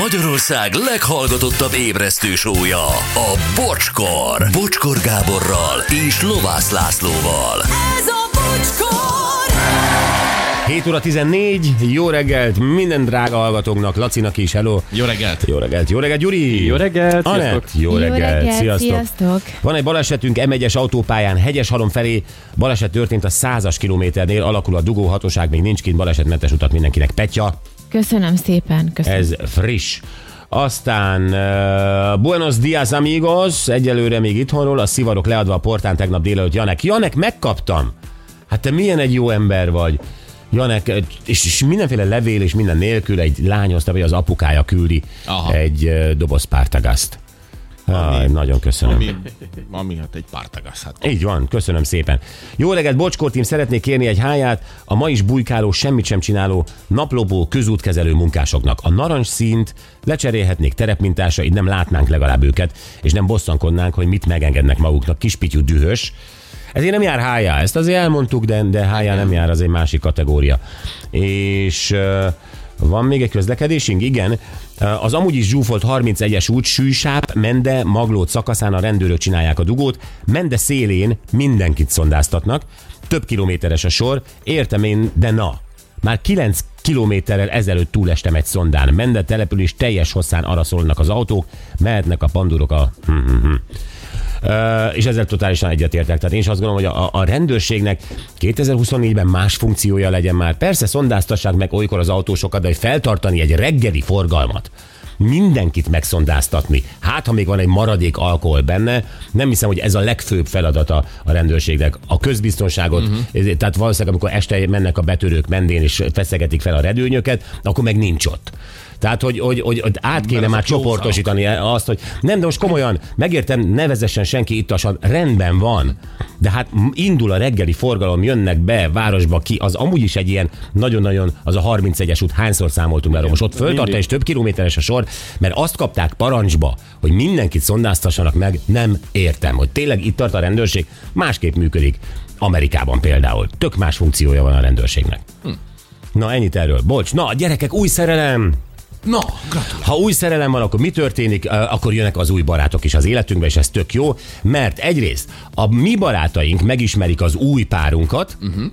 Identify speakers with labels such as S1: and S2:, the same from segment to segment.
S1: Magyarország leghallgatottabb ébresztő sója, a Bocskor. Bocskor Gáborral és Lovász Lászlóval.
S2: Ez a bocskor!
S3: 7 óra 14, jó reggelt minden drága hallgatóknak, Lacinak is, hello.
S4: Jó reggelt!
S3: Jó reggelt, jó reggelt, Gyuri!
S5: Jó reggelt,
S3: Anett,
S5: sziasztok.
S3: jó
S6: Jó
S3: reggelt,
S6: reggelt,
S3: sziasztok.
S6: sziasztok.
S3: Van egy balesetünk M1-es autópályán, hegyes halom felé. Baleset történt a 100-as kilométernél, alakul a dugó hatóság, még nincs kint balesetmentes utat mindenkinek. Petya,
S6: Köszönöm szépen, köszönöm.
S3: ez friss. Aztán uh, Buenos Dias amigos, egyelőre még itthonról, a szivarok leadva a portán tegnap délelőtt. Janek, Janek, megkaptam! Hát te milyen egy jó ember vagy. Janek, és, és mindenféle levél és minden nélkül egy lány hozta, vagy az apukája küldi
S4: Aha.
S3: egy uh, doboz pártagaszt. Aj, nagyon köszönöm.
S4: Ami, ami hát egy pártagasz. Hát.
S3: Így van, köszönöm szépen. Jó reggelt, Bocskor tím, szeretnék kérni egy háját a ma is bujkáló, semmit sem csináló naplóból közútkezelő munkásoknak. A narancs színt lecserélhetnék terepmintásra, így nem látnánk legalább őket, és nem bosszankodnánk, hogy mit megengednek maguknak. Kispityú dühös. Ezért nem jár hájá, ezt azért elmondtuk, de, de hájá nem jár, az egy másik kategória. És van még egy közlekedésünk? Igen. Az amúgy is zsúfolt 31-es út Sűsáp, Mende, Maglót szakaszán a rendőrök csinálják a dugót. Mende szélén mindenkit szondáztatnak. Több kilométeres a sor. Értem én, de na. Már 9 kilométerrel ezelőtt túlestem egy szondán. Mende település teljes hosszán arra szólnak az autók, mehetnek a pandurok a... hm, Uh, és ezzel totálisan egyetértek. Tehát én is azt gondolom, hogy a, a rendőrségnek 2024-ben más funkciója legyen már. Persze szondáztassák meg olykor az autósokat, de hogy feltartani egy reggeli forgalmat, mindenkit megszondáztatni. Hát, ha még van egy maradék alkohol benne, nem hiszem, hogy ez a legfőbb feladata a rendőrségnek. A közbiztonságot, uh-huh. tehát valószínűleg, amikor este mennek a betörők mendén és feszegetik fel a redőnyöket, akkor meg nincs ott. Tehát, hogy, hogy, hogy, hogy át kéne már csoportosítani azt, hogy nem, de most komolyan, megértem, ne vezessen senki ittasan, rendben van. De hát indul a reggeli forgalom, jönnek be városba ki, az amúgy is egy ilyen nagyon-nagyon, az a 31-es út, hányszor számoltunk erről, most ott föltartja, és több kilométeres a sor, mert azt kapták parancsba, hogy mindenkit szondáztassanak meg, nem értem, hogy tényleg itt tart a rendőrség, másképp működik. Amerikában például. Tök más funkciója van a rendőrségnek. Na, ennyit erről. Bocs, na, gyerekek, új szerelem!
S4: Na, gratulálok!
S3: Ha új szerelem van, akkor mi történik? Akkor jönnek az új barátok is az életünkbe, és ez tök jó, mert egyrészt a mi barátaink megismerik az új párunkat, uh-huh.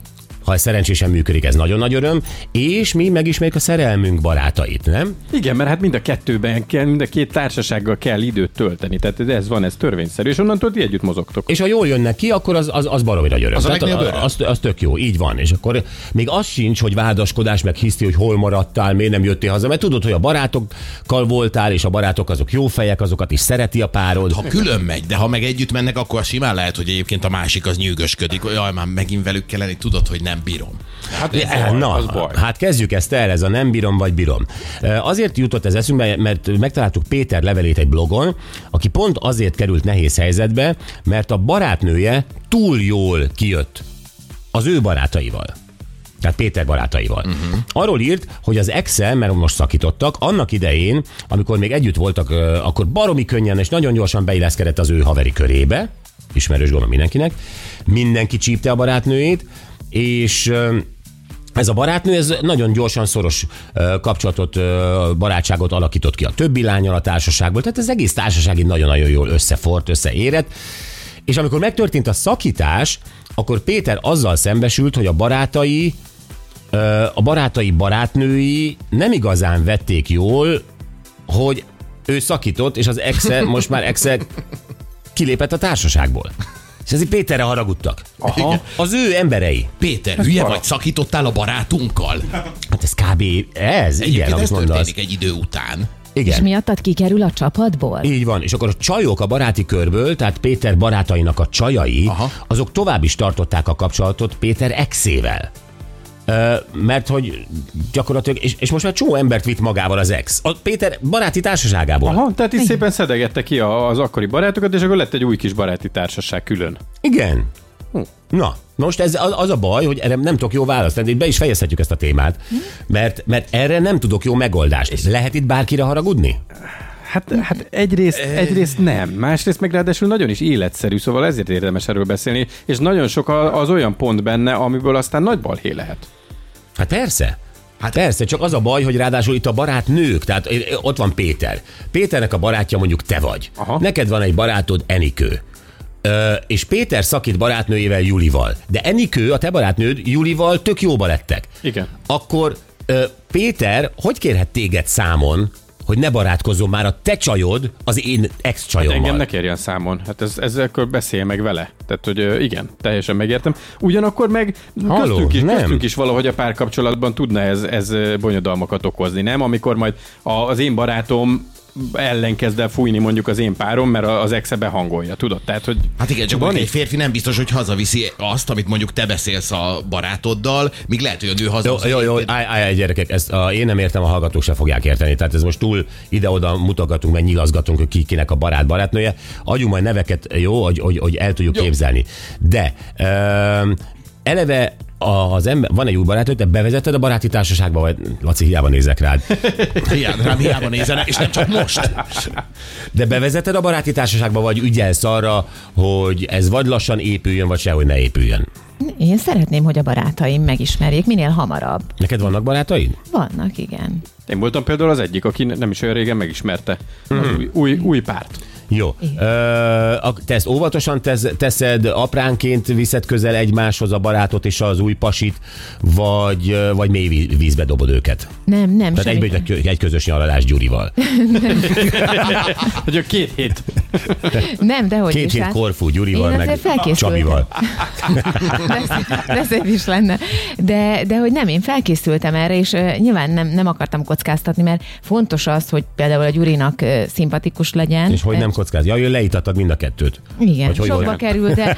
S3: Ha ez szerencsésen működik, ez nagyon nagy öröm, és mi megismerjük a szerelmünk barátait, nem?
S5: Igen, mert hát mind a kettőben kell, mind a két társasággal kell időt tölteni. Tehát ez van, ez törvényszerű, és onnantól ti együtt mozogtok.
S3: És ha jól jönnek ki, akkor az, az, az baromi nagy öröm.
S4: Az a
S3: Tehát
S4: öröm.
S3: az, az, tök jó, így van. És akkor még az sincs, hogy vádaskodás, meg hiszti, hogy hol maradtál, miért nem jöttél haza, mert tudod, hogy a barátokkal voltál, és a barátok azok jó fejek, azokat is szereti a párod.
S4: Ha külön megy, de ha meg együtt mennek, akkor simán lehet, hogy egyébként a másik az nyűgösködik. Jaj, már megint velük kell lenni, tudod, hogy nem bírom.
S5: Hát ez
S3: Eh,
S5: baj,
S3: Na,
S5: az baj.
S3: hát kezdjük ezt el, ez a nem bírom vagy bírom. Eh, Azért jutott ez eszünkbe, mert megtaláltuk Péter levelét egy blogon, aki pont azért került nehéz helyzetbe, mert a barátnője túl jól kijött az ő barátaival. Tehát Péter barátaival. Uh-huh. Arról írt, hogy az exe, mert most szakítottak, annak idején, amikor még együtt voltak, ö, akkor baromi könnyen és nagyon gyorsan beilleszkedett az ő haveri körébe, ismerős gondolom mindenkinek, mindenki csípte a barátnőjét, és ez a barátnő ez nagyon gyorsan szoros kapcsolatot, barátságot alakított ki a többi lányal a társaságból, tehát az egész társaság így nagyon-nagyon jól összefort, összeérett, és amikor megtörtént a szakítás, akkor Péter azzal szembesült, hogy a barátai, a barátai barátnői nem igazán vették jól, hogy ő szakított, és az exe, most már exe kilépett a társaságból. És ezért Péterre haragudtak.
S5: Aha.
S3: Az ő emberei.
S4: Péter, hülye vagy, szakítottál a barátunkkal?
S3: Hát ez kb. ez, igen,
S4: Egyébként
S3: amit
S4: ez
S3: mondasz.
S4: történik egy idő után.
S6: És
S3: Igen.
S6: miattad kikerül a csapatból?
S3: Így van, és akkor a csajok a baráti körből, tehát Péter barátainak a csajai. Aha. azok tovább is tartották a kapcsolatot Péter exével. Mert hogy gyakorlatilag, és, és most már csomó embert vitt magával az ex. A Péter baráti társaságából.
S5: Aha, tehát így szépen szedegette ki a- az akkori barátokat, és akkor lett egy új kis baráti társaság külön.
S3: Igen. Na, most ez az, a baj, hogy erre nem tudok jó választ tenni, be is fejezhetjük ezt a témát, mert, mert erre nem tudok jó megoldást. Lehet itt bárkire haragudni?
S5: Hát, hát egyrészt, egyrészt nem, másrészt meg ráadásul nagyon is életszerű, szóval ezért érdemes erről beszélni, és nagyon sok a- az olyan pont benne, amiből aztán nagy balhé lehet.
S3: Hát persze. Hát persze, csak az a baj, hogy ráadásul itt a barát nők, tehát eh, ott van Péter. Péternek a barátja mondjuk te vagy.
S5: Aha.
S3: Neked van egy barátod, Enikő. Ö, és Péter szakít barátnőjével, Julival. De Enikő, a te barátnőd, Julival tök jóba lettek.
S5: Igen.
S3: Akkor ö, Péter, hogy kérhet téged számon, hogy ne barátkozzon már a te csajod az én ex-csajommal?
S5: Engem ne kérjen számon. Hát ez, ezzel beszélj meg vele. Tehát, hogy igen, teljesen megértem. Ugyanakkor meg
S3: Halló,
S5: köztünk, is,
S3: nem.
S5: köztünk is valahogy a párkapcsolatban tudna ez, ez bonyodalmakat okozni, nem? Amikor majd az én barátom ellen kezd el fújni mondjuk az én párom, mert az exe behangolja, tudod? Tehát, hogy
S4: Hát igen, csak
S5: van
S4: egy férfi nem biztos, hogy hazaviszi azt, amit mondjuk te beszélsz a barátoddal, míg lehet, hogy a nő
S3: Jó,
S4: hazaviszi.
S3: jó, jó, állj, állj, állj, gyerekek, ezt a, én nem értem, a hallgatók se fogják érteni. Tehát ez most túl ide-oda mutogatunk, meg nyilazgatunk, hogy ki, kinek a barát barátnője. Adjunk majd neveket, jó, hogy, hogy, hogy el tudjuk jó. képzelni. De um, eleve az ember, van egy új barátod, te bevezetted a baráti társaságba, vagy Laci, hiába nézek rád.
S4: Hiába, rám hiába nézenek, és nem csak most.
S3: De bevezetted a baráti társaságba, vagy ügyelsz arra, hogy ez vagy lassan épüljön, vagy sehogy ne épüljön.
S6: Én szeretném, hogy a barátaim megismerjék minél hamarabb.
S3: Neked vannak barátaid?
S6: Vannak, igen.
S5: Én voltam például az egyik, aki nem is olyan régen megismerte az új, új, új párt.
S3: Jó. Ö, te ezt óvatosan tesz, teszed, apránként viszed közel egymáshoz a barátot és az új pasit, vagy, vagy mély ví- vízbe dobod őket?
S6: Nem, nem,
S3: Tehát egybe egy, egy közös nyaralás Gyurival.
S5: Hogy a két hét.
S6: Nem, de hogy
S3: Két
S6: is.
S3: hét
S6: hát
S3: Korfú Gyurival,
S6: Én
S3: meg. Csabival.
S6: szép is lenne. De, de hogy nem, én felkészültem erre, és uh, nyilván nem, nem akartam kockáztatni, mert fontos az, hogy például a Gyurinak uh, szimpatikus legyen.
S3: És hogy nem kockáz? Ja, ő leítattad mind a kettőt.
S6: Igen,
S3: hogy
S6: sokba kerül, de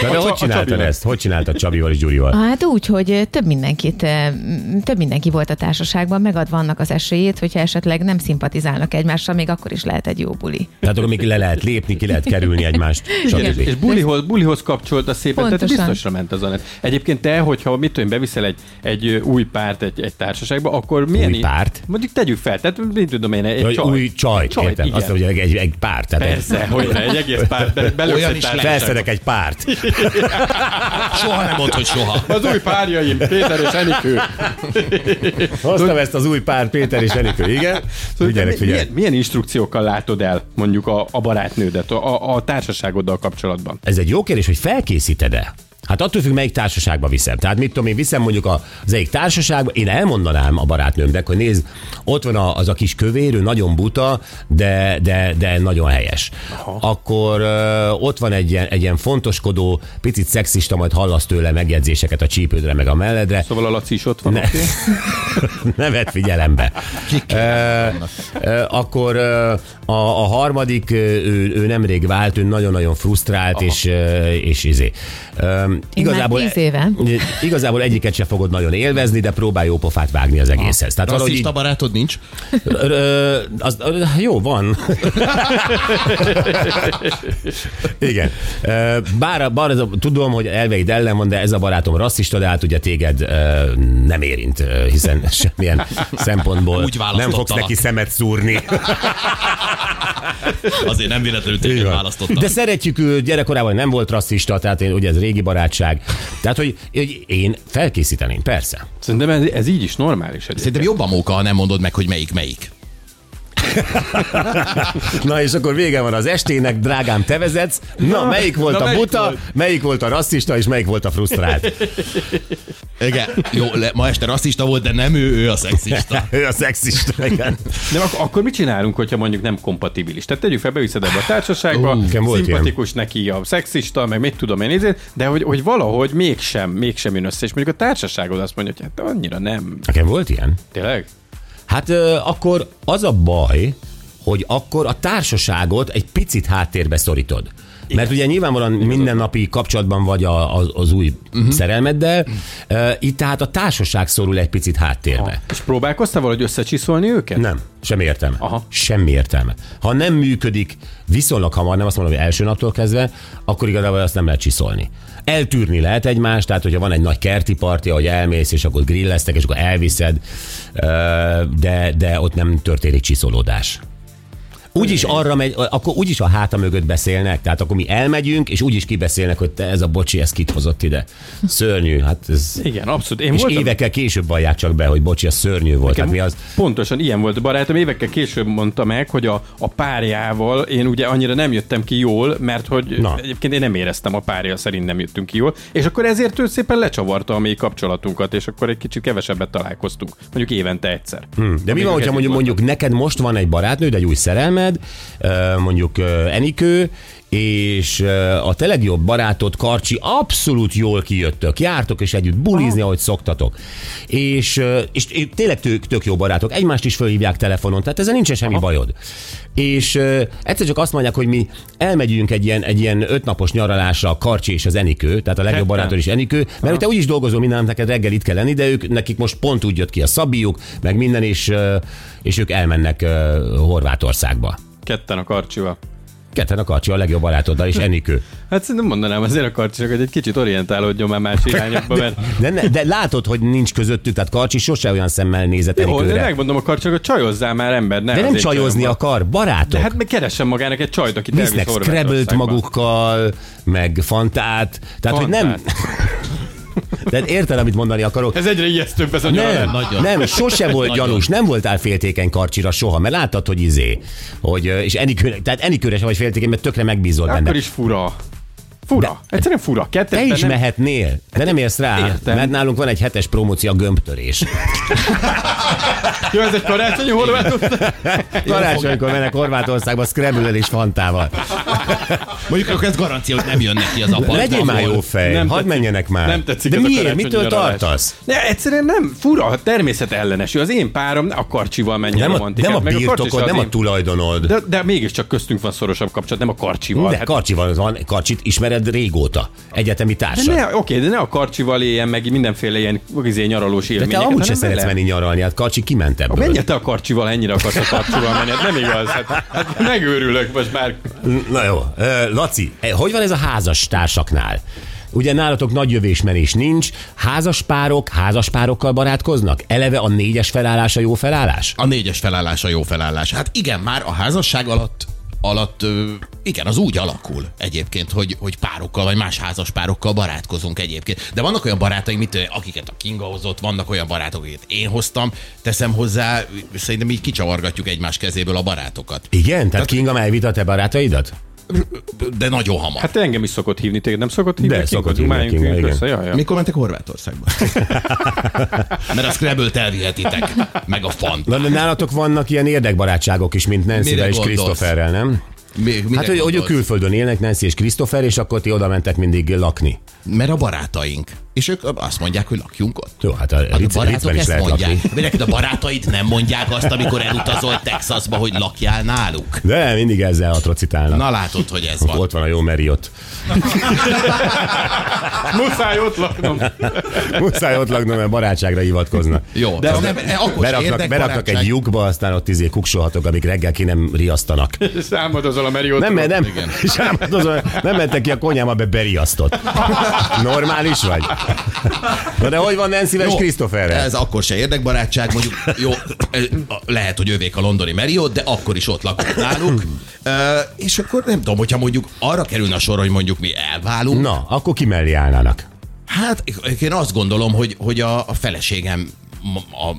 S3: De, de hogy csináltad ezt? Hogy csináltad Csabival és Gyurival?
S6: Hát úgy, hogy több mindenkit, több mindenki volt a társaságban, megadva annak az esélyét, hogyha esetleg nem szimpatizálnak egymással, még akkor is lehet egy jó buli.
S3: Tehát akkor még le lehet lépni, ki lehet kerülni egymást,
S5: És,
S3: stb.
S5: és bulihoz, bulihoz kapcsolta szépen, tehát
S6: Pontosan.
S5: biztosra ment az a net. Egyébként te, hogyha mit tudom, én, beviszel egy, egy új párt egy, egy társaságba, akkor milyen...
S3: Új párt?
S5: Mondjuk tegyük fel, tehát mit tudom én, egy
S3: Vagy
S5: csaj.
S3: új csajt,
S5: Csajt,
S3: értem.
S5: igen.
S3: Azt mondja, hogy egy, egy párt. Tehát
S5: Persze, hogy egy egész párt, be,
S4: Olyan
S5: egy
S4: is.
S3: Felszedek egy párt.
S4: Soha nem mondd, hogy soha.
S5: Az új párjaim, Péter és Enikő.
S3: Hoztam ezt az új párt, Péter és Enikő, igen? Figyelek,
S5: mi-
S3: figyelek.
S5: Milyen, milyen instrukciókkal látod el mondjuk a, a barátnődet, a, a társaságoddal kapcsolatban?
S3: Ez egy jó kérdés, hogy felkészíted-e? Hát attól függ, melyik társaságba viszem. Tehát mit tudom én, viszem mondjuk az egyik társaságba, én elmondanám a barátnőmnek, hogy nézd, ott van az a kis kövér, ő nagyon buta, de, de, de nagyon helyes. Aha. Akkor ö, ott van egy ilyen, egy ilyen fontoskodó, picit szexista, majd hallasz tőle megjegyzéseket a csípődre, meg a melledre.
S5: Szóval a Laci is ott van,
S3: Ne.
S5: oké?
S3: ne vett figyelembe. Ö, ö, akkor ö, a, a harmadik, ő, ő nemrég vált, ő nagyon-nagyon frusztrált, és, ö, és izé. Ö, Igazából,
S6: tíz éve.
S3: igazából egyiket se fogod nagyon élvezni, de próbálj jó pofát vágni az egészhez. Tehát valahogy
S4: Rasszista barátod nincs?
S3: ö, az, ö, jó, van. Igen. Bár, bár ez a, tudom, hogy elveid ellen van, de ez a barátom rasszista, de hát ugye téged ö, nem érint, hiszen semmilyen szempontból
S4: Úgy
S3: nem fogsz neki szemet szúrni.
S4: Azért nem véletlenül téged választottam.
S3: De szeretjük őt, gyerekkorában nem volt rasszista, tehát én, ugye ez régi barátság. Tehát, hogy, hogy én felkészíteném, persze.
S5: Szerintem ez, ez így is normális. egyébként.
S4: Szerintem jobban móka, ha nem mondod meg, hogy melyik melyik.
S3: Na és akkor vége van az estének, drágám, te vezetsz. Na, melyik volt
S5: na,
S3: a
S5: melyik
S3: buta,
S5: volt?
S3: melyik volt a rasszista, és melyik volt a frusztrált?
S4: Igen, jó, le, ma este rasszista volt, de nem ő, ő a szexista.
S3: ő a szexista, igen.
S5: Nem, ak- akkor mit csinálunk, hogyha mondjuk nem kompatibilis? Tehát tegyük fel, beviszed ebbe a társaságba,
S3: volt
S5: szimpatikus neki a szexista, meg mit tudom én, ezért, de hogy, hogy valahogy mégsem, mégsem jön össze, és mondjuk a társaságod azt mondja, hogy hát annyira nem.
S3: Nekem volt ilyen?
S5: Tényleg?
S3: Hát ö, akkor az a baj, hogy akkor a társaságot egy picit háttérbe szorítod. Igen. Mert ugye nyilvánvalóan mindennapi kapcsolatban vagy a, az, az új uh-huh. szerelmeddel, uh, itt tehát a társaság szorul egy picit háttérbe.
S5: És próbálkoztál valahogy összecsiszolni őket?
S3: Nem, semmi értelme.
S5: Aha.
S3: Semmi értelme. Ha nem működik viszonylag hamar, nem azt mondom, hogy első naptól kezdve, akkor igazából azt nem lehet csiszolni. Eltűrni lehet egymást, tehát hogyha van egy nagy kerti parti, ahogy elmész, és akkor grilleztek, és akkor elviszed, ö, de, de ott nem történik csiszolódás. Úgyis arra megy, akkor úgyis a háta mögött beszélnek, tehát akkor mi elmegyünk, és úgyis kibeszélnek, hogy te ez a bocsi, ez kit hozott ide. Szörnyű, hát ez...
S5: Igen, abszolút. Én
S3: És
S5: voltam,
S3: évekkel később vallják csak be, hogy bocsi, ez szörnyű volt. Tehát mi az...
S5: Pontosan ilyen volt a barátom. Évekkel később mondta meg, hogy a, a párjával én ugye annyira nem jöttem ki jól, mert hogy Na. Egyébként én nem éreztem a párja szerint nem jöttünk ki jól, és akkor ezért ő szépen lecsavarta a mi kapcsolatunkat, és akkor egy kicsit kevesebbet találkoztunk. Mondjuk évente egyszer.
S3: Hmm. De mi van, hogyha mondjuk, mondjuk neked most van egy barátnőd, egy új szerelmed, ö, mondjuk Enikő, és a te legjobb barátod Karcsi abszolút jól kijöttök, jártok és együtt bulizni, ahogy szoktatok. És, és, tényleg tök, tök jó barátok, egymást is fölhívják telefonon, tehát ezzel nincsen semmi bajod. És egyszer csak azt mondják, hogy mi elmegyünk egy ilyen, egy ilyen ötnapos nyaralásra a Karcsi és az Enikő, tehát a legjobb
S5: Ketten.
S3: barátod is Enikő, mert te úgyis dolgozol minden neked reggel itt kell lenni, de ők, nekik most pont úgy jött ki a szabiuk, meg minden, és, és ők elmennek Horvátországba.
S5: Ketten a karcsival.
S3: Ketten a Karcsi a legjobb barátoddal, és Enikő.
S5: Hát szerintem mondanám azért a karcsinak, hogy egy kicsit orientálódjon már más irányokba, mert
S3: De, ne, de látod, hogy nincs közöttük, tehát Karcsi sose olyan szemmel nézett
S5: jó, de
S3: Enikőre.
S5: megmondom a karcsinak, hogy csajozzál már ember, ne
S3: De nem csajozni
S5: csajozz.
S3: akar, barátok.
S5: De hát meg keressen magának egy csajt, akit elvisz
S3: Visznek scrabble magukkal, meg fantát. Tehát, hogy nem... De érted, amit mondani akarok?
S5: Ez egyre ijesztőbb ez a
S3: Nem.
S4: Nagyon.
S3: nem, sose volt
S4: Nagyon.
S3: gyanús, nem voltál féltékeny karcsira soha, mert láttad, hogy izé, hogy, és Enikőre, tehát Enikőre sem vagy féltékeny, mert tökre megbízol benne.
S5: Akkor is fura. Fura. Egyszerűen fura. Kettő
S3: Te is mehetnél, de nem érsz rá,
S5: Értem.
S3: mert nálunk van egy hetes promócia, a gömbtörés.
S5: Jó, ez egy karácsonyi horvát
S3: Karácsonykor mennek Horvátországba scrabble és fantával.
S4: Mondjuk akkor ez garancia, hogy nem jön neki az apa.
S3: Legyél már jó fej,
S5: Nem
S3: hadd menjenek már.
S5: nem tetszik
S3: De miért? Mitől tartasz?
S5: Ne, egyszerűen nem. Fura, természet ellenes. Az én párom a karcsival menjen
S3: Nem a,
S5: romantikát.
S3: nem a birtokod, nem a tulajdonod.
S5: de, de mégiscsak köztünk van szorosabb kapcsolat, nem a karcsival.
S3: De
S5: Hát-
S3: Karcsival van, Karcsit ismered régóta, egyetemi
S5: de
S3: társad.
S5: ne, oké, de ne a karcsival éljen meg mindenféle ilyen izé, nyaralós
S3: De
S5: élményeket.
S3: te amúgy se szeretsz menni nyaralni, hát Karcsi kiment ebből.
S5: Menj te a karcsival, ennyire akarsz a karcsival menni. Hát nem igaz. Hát, hát megőrülök most már.
S3: Na jó, Ö, Laci, eh, hogy van ez a házas társaknál? Ugye nálatok nagy jövésmenés nincs, házas párok házas párokkal barátkoznak? Eleve a négyes felállás a jó felállás?
S4: A négyes felállás a jó felállás. Hát igen, már a házasság alatt alatt, igen, az úgy alakul egyébként, hogy, hogy párokkal, vagy más házas párokkal barátkozunk egyébként. De vannak olyan barátaim, mit, ö, akiket a Kinga hozott, vannak olyan barátok, akiket én hoztam, teszem hozzá, szerintem így kicsavargatjuk egymás kezéből a barátokat.
S3: Igen? Tehát Kinga már elvitt a te barátaidat?
S4: De nagyon hamar.
S5: Hát engem is szokott hívni, téged nem szokott hívni?
S3: De, szokott hívni,
S5: össze, jaj, jaj.
S4: Mikor mentek Horvátországba? Mert a Scrabble-t elvihetitek, meg a fant.
S3: Na, de nálatok vannak ilyen érdekbarátságok is, mint
S4: Mire
S3: és? Christopherrel, nem?
S4: Még,
S3: Hát, hogy, hogy ők külföldön élnek, Nancy és Christopher, és akkor ti oda mentek mindig lakni.
S4: Mert a barátaink. És ők azt mondják, hogy lakjunk ott.
S3: Jó, hát a
S4: Hát a
S3: Ritz,
S4: barátok ezt
S3: lehet
S4: mondják.
S3: lakni.
S4: Neked a barátaid nem mondják azt, amikor elutazol Texasba, hogy lakjál náluk.
S3: De mindig ezzel atrocitálnak.
S4: Na látod, hogy ez van.
S3: Ott van a jó Marriott.
S5: Muszáj ott laknom.
S3: Muszáj ott laknom, mert barátságra hivatkoznak.
S4: Jó, de nem, akkor
S3: Beraknak, beraknak egy lyukba, aztán ott izé kuksolhatok, amíg reggel ki nem riasztanak.
S5: Számadozol a Meriót.
S3: Nem, nem,
S4: Igen.
S3: nem, nem mentek ki a konyhába, be beriasztott. Normális vagy? Na de hogy van Nancy-vel és
S4: Jó,
S3: Christopherrel?
S4: Ez akkor se érdekbarátság, mondjuk jó, lehet, hogy övék a londoni Marriott, de akkor is ott lakunk náluk. És akkor nem tudom, hogyha mondjuk arra kerülne a sor, hogy mondjuk mi elválunk,
S3: Na, akkor ki mellé állnának?
S4: Hát én azt gondolom, hogy, hogy a, a feleségem a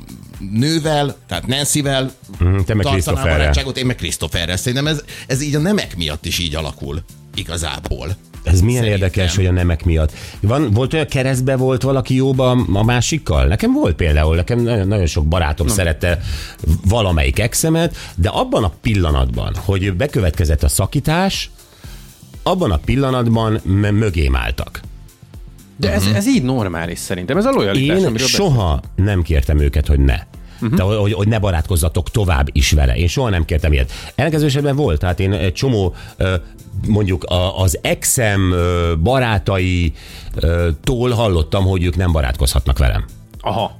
S4: nővel, tehát Nancyvel
S3: Mhm, te meg
S4: tartaná barátságot, én meg Christopherrel. Szerintem ez, ez így a nemek miatt is így alakul. Igazából.
S3: Ez milyen
S4: Szerintem.
S3: érdekes, hogy a nemek miatt. Van, volt olyan keresztbe volt valaki jóba a másikkal? Nekem volt például, nekem nagyon, nagyon sok barátom no. szerette valamelyik exemet, de abban a pillanatban, hogy bekövetkezett a szakítás, abban a pillanatban mögém álltak.
S5: De ez, ez így normális szerintem. Ez a lojalitás,
S3: Én soha nem kértem őket, hogy ne. Uh-huh. De, hogy, hogy ne barátkozzatok tovább is vele. Én soha nem kértem ilyet. Ellenkező esetben volt, tehát én egy csomó mondjuk az exem ö, barátai ö, tól hallottam, hogy ők nem barátkozhatnak velem.
S5: Aha.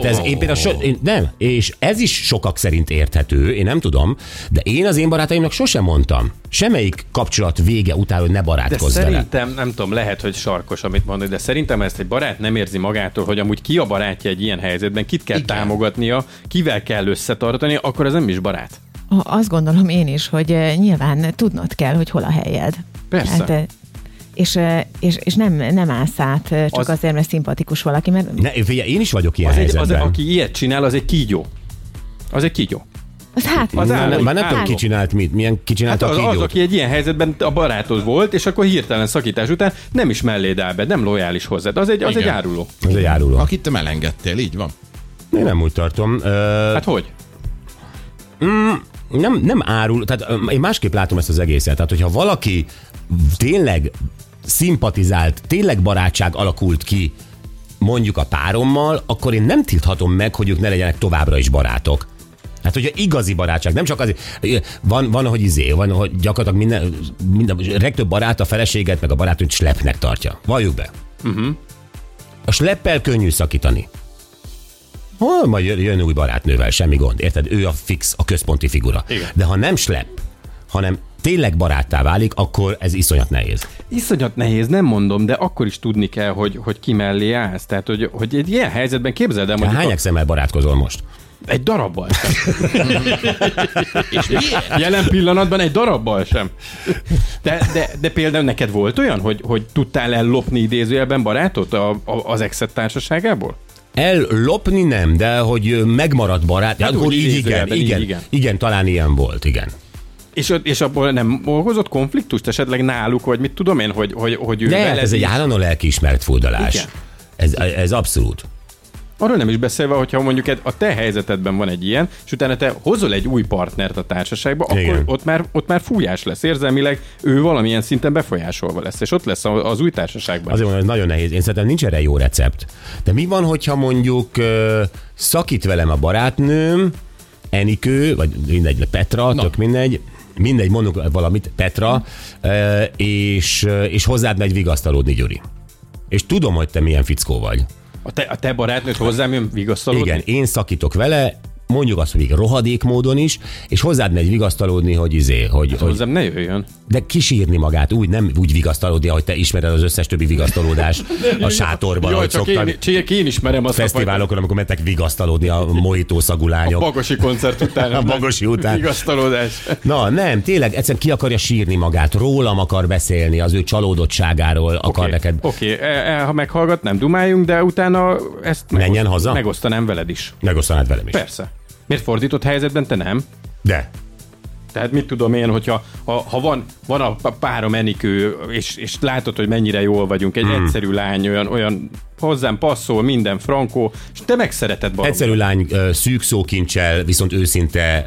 S3: Tehát ez én például so, én, nem, és ez is sokak szerint érthető, én nem tudom, de én az én barátaimnak sosem mondtam, semmelyik kapcsolat vége után, hogy ne
S5: De
S3: barátkozz vele.
S5: szerintem, nem tudom, lehet, hogy sarkos, amit mondod, de szerintem ezt egy barát nem érzi magától, hogy amúgy ki a barátja egy ilyen helyzetben, kit kell Igen. támogatnia, kivel kell összetartani, akkor ez nem is barát.
S6: Azt gondolom én is, hogy eh, nyilván tudnod kell, hogy hol a helyed.
S5: Persze.
S6: eh, és, és, és nem, nem állsz át csak
S5: Az-
S6: az... azért, mert szimpatikus valaki, mert
S3: Ne, figyelj, én is vagyok ilyen
S5: Az egy, az,
S3: helyzetben.
S5: aki ilyet csinál, az egy kígyó. Az egy kígyó.
S6: az hát...
S5: Az
S3: Már
S5: áll-
S3: nem, már nem tudom, ki csinált mit, milyen ki
S5: Hát
S3: csinálta
S5: az,
S3: a
S5: az,
S3: kígyót.
S5: aki egy ilyen helyzetben a barátod volt, és akkor hirtelen szakítás után nem is melléd áll be, nem lojális hozzád. Az egy, az egy
S4: Igen.
S5: áruló.
S3: Ez egy áruló.
S4: Akit te melengedtél, így van.
S3: Én nem úgy tartom. Ö,
S5: Hát hogy?
S3: nem, nem árul, tehát én másképp látom ezt az egészet. Tehát, hogyha valaki tényleg szimpatizált, tényleg barátság alakult ki mondjuk a párommal, akkor én nem tilthatom meg, hogy ők ne legyenek továbbra is barátok. Hát, hogyha igazi barátság, nem csak az, van, van, hogy izé, van, hogy gyakorlatilag minden, minden legtöbb barát a feleséget, meg a barátot slepnek tartja. Valljuk be. Uh-huh. A sleppel könnyű szakítani. Hol majd jön, jön új barátnővel, semmi gond. Érted? Ő a fix, a központi figura.
S5: Igen.
S3: De ha nem slep, hanem tényleg baráttá válik, akkor ez iszonyat nehéz.
S5: Iszonyat nehéz, nem mondom, de akkor is tudni kell, hogy, hogy ki mellé állsz. Tehát, hogy, hogy egy ilyen helyzetben képzeld el, mondjuk
S3: Hány
S5: a,
S3: exemmel barátkozol most?
S5: egy darabbal sem.
S4: És miért?
S5: Jelen pillanatban egy darabbal sem. De, de, de például neked volt olyan, hogy, hogy tudtál ellopni idézőjelben barátot a, a, az exet társaságából?
S3: Ellopni nem, de hogy megmaradt barát,
S5: Hát
S3: hát akkor így igen,
S5: így
S3: igen,
S5: igen.
S3: igen, igen, talán ilyen volt, igen.
S5: És, és abból nem okozott konfliktust esetleg náluk, vagy mit tudom én, hogy, hogy, hogy ő
S3: De
S5: veled
S3: ez egy állandó lelkiismert furdalás.
S5: Igen.
S3: Ez, ez abszolút.
S5: Arról nem is beszélve, hogyha mondjuk a te helyzetedben van egy ilyen, és utána te hozol egy új partnert a társaságba, akkor
S3: Igen.
S5: ott már, ott már fújás lesz érzelmileg, ő valamilyen szinten befolyásolva lesz, és ott lesz az új társaságban.
S3: Azért mondom, ez nagyon nehéz. Én szerintem nincs erre jó recept. De mi van, hogyha mondjuk ö, szakít velem a barátnőm, Enikő, vagy mindegy, Petra,
S4: Na.
S3: tök mindegy, mindegy, mondunk valamit, Petra, ö, és, ö, és hozzád megy vigasztalódni, Gyuri. És tudom, hogy te milyen fickó vagy.
S5: A te, a te barátnőd hozzám jön vigasztalódni?
S3: Igen, én szakítok vele, mondjuk azt, hogy rohadék módon is, és hozzád megy vigasztalódni, hogy izé, hogy, hogy
S5: Hozzám ne jöjjön.
S3: de kisírni magát, úgy nem úgy vigasztalódni, ahogy te ismered az összes többi vigasztalódást a sátorban,
S5: Jó,
S3: ahogy
S5: csak
S3: szoktad.
S5: én, csak én ismerem azt
S3: fesztiválokon, amikor mentek vigasztalódni a mojító szagú
S5: a. Bagosi koncert után.
S3: A Bagosi után.
S5: Vigasztalódás.
S3: Na nem, tényleg egyszerűen ki akarja sírni magát, rólam akar beszélni, az ő csalódottságáról akar neked.
S5: Oké, okay. e, e, ha meghallgat, nem dumáljunk, de utána ezt
S3: Menjen haza?
S5: megosztanám veled is.
S3: Megosztanád velem is.
S5: Persze. Miért fordított helyzetben te nem?
S3: De.
S5: Tehát mit tudom én, hogyha ha, ha van, van a párom Enikő, és, és látod, hogy mennyire jól vagyunk, egy hmm. egyszerű lány, olyan, olyan hozzám passzol, minden frankó, és te megszereted barom.
S3: Egyszerű lány szűk szókincsel, viszont őszinte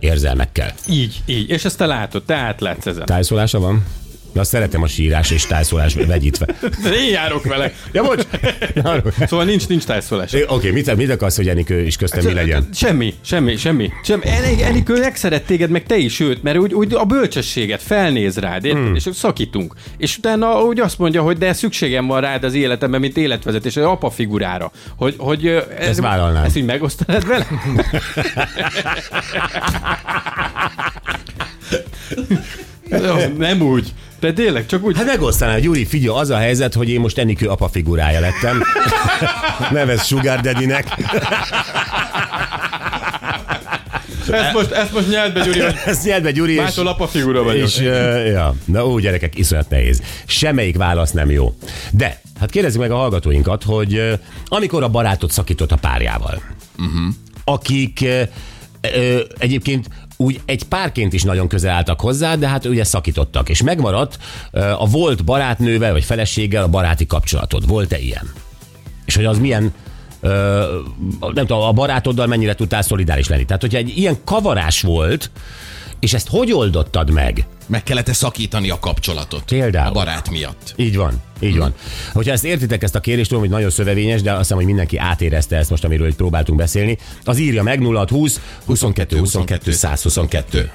S3: érzelmekkel.
S5: Így, így. És ezt te látod, te átlátsz ezen.
S3: Tájszólása van? Azt szeretem a sírás és tájszólás vegyítve.
S5: De én járok vele.
S3: Ja, bocs!
S5: Szóval nincs, nincs tájszólás.
S3: Oké, okay, mit, mit akarsz, hogy Enikő is köztem mi legyen?
S5: Semmi, semmi, semmi. semmi. Enik, Enikő megszeret téged, meg te is őt, mert úgy, úgy a bölcsességet felnéz rád, érted? Hmm. és szakítunk. És utána úgy azt mondja, hogy de szükségem van rád az életemben, mint életvezetés, az apa figurára. Hogy, hogy ö,
S3: Ezt vállalnám.
S5: Ezt így megosztanád vele? Nem úgy. De tényleg, csak úgy.
S3: Hát megosztanál, Gyuri, figyelj, az a helyzet, hogy én most Enikő apa figurája lettem. Nevez Sugar Daddy-nek.
S5: Ezt most, ezt most nyeld be, Gyuri, hogy
S3: Ezt nyert be, Gyuri,
S5: másol apa figura vagyok.
S3: és uh, ja, na ó, gyerekek, iszonyat nehéz. Semmelyik válasz nem jó. De, hát kérdezzük meg a hallgatóinkat, hogy uh, amikor a barátod szakított a párjával, uh-huh. akik uh, egyébként úgy egy párként is nagyon közel álltak hozzá, de hát ugye szakítottak, és megmaradt a volt barátnővel vagy feleséggel a baráti kapcsolatod. Volt-e ilyen? És hogy az milyen nem tudom, a barátoddal mennyire tudtál szolidáris lenni. Tehát, hogyha egy ilyen kavarás volt, és ezt hogy oldottad meg?
S4: Meg kellett szakítani a kapcsolatot.
S3: Például.
S4: A barát miatt.
S3: Így van, így van. Hogyha ezt értitek, ezt a kérést, tudom, hogy nagyon szövevényes, de azt hiszem, hogy mindenki átérezte ezt most, amiről itt próbáltunk beszélni, az írja meg 0620 22 22 122.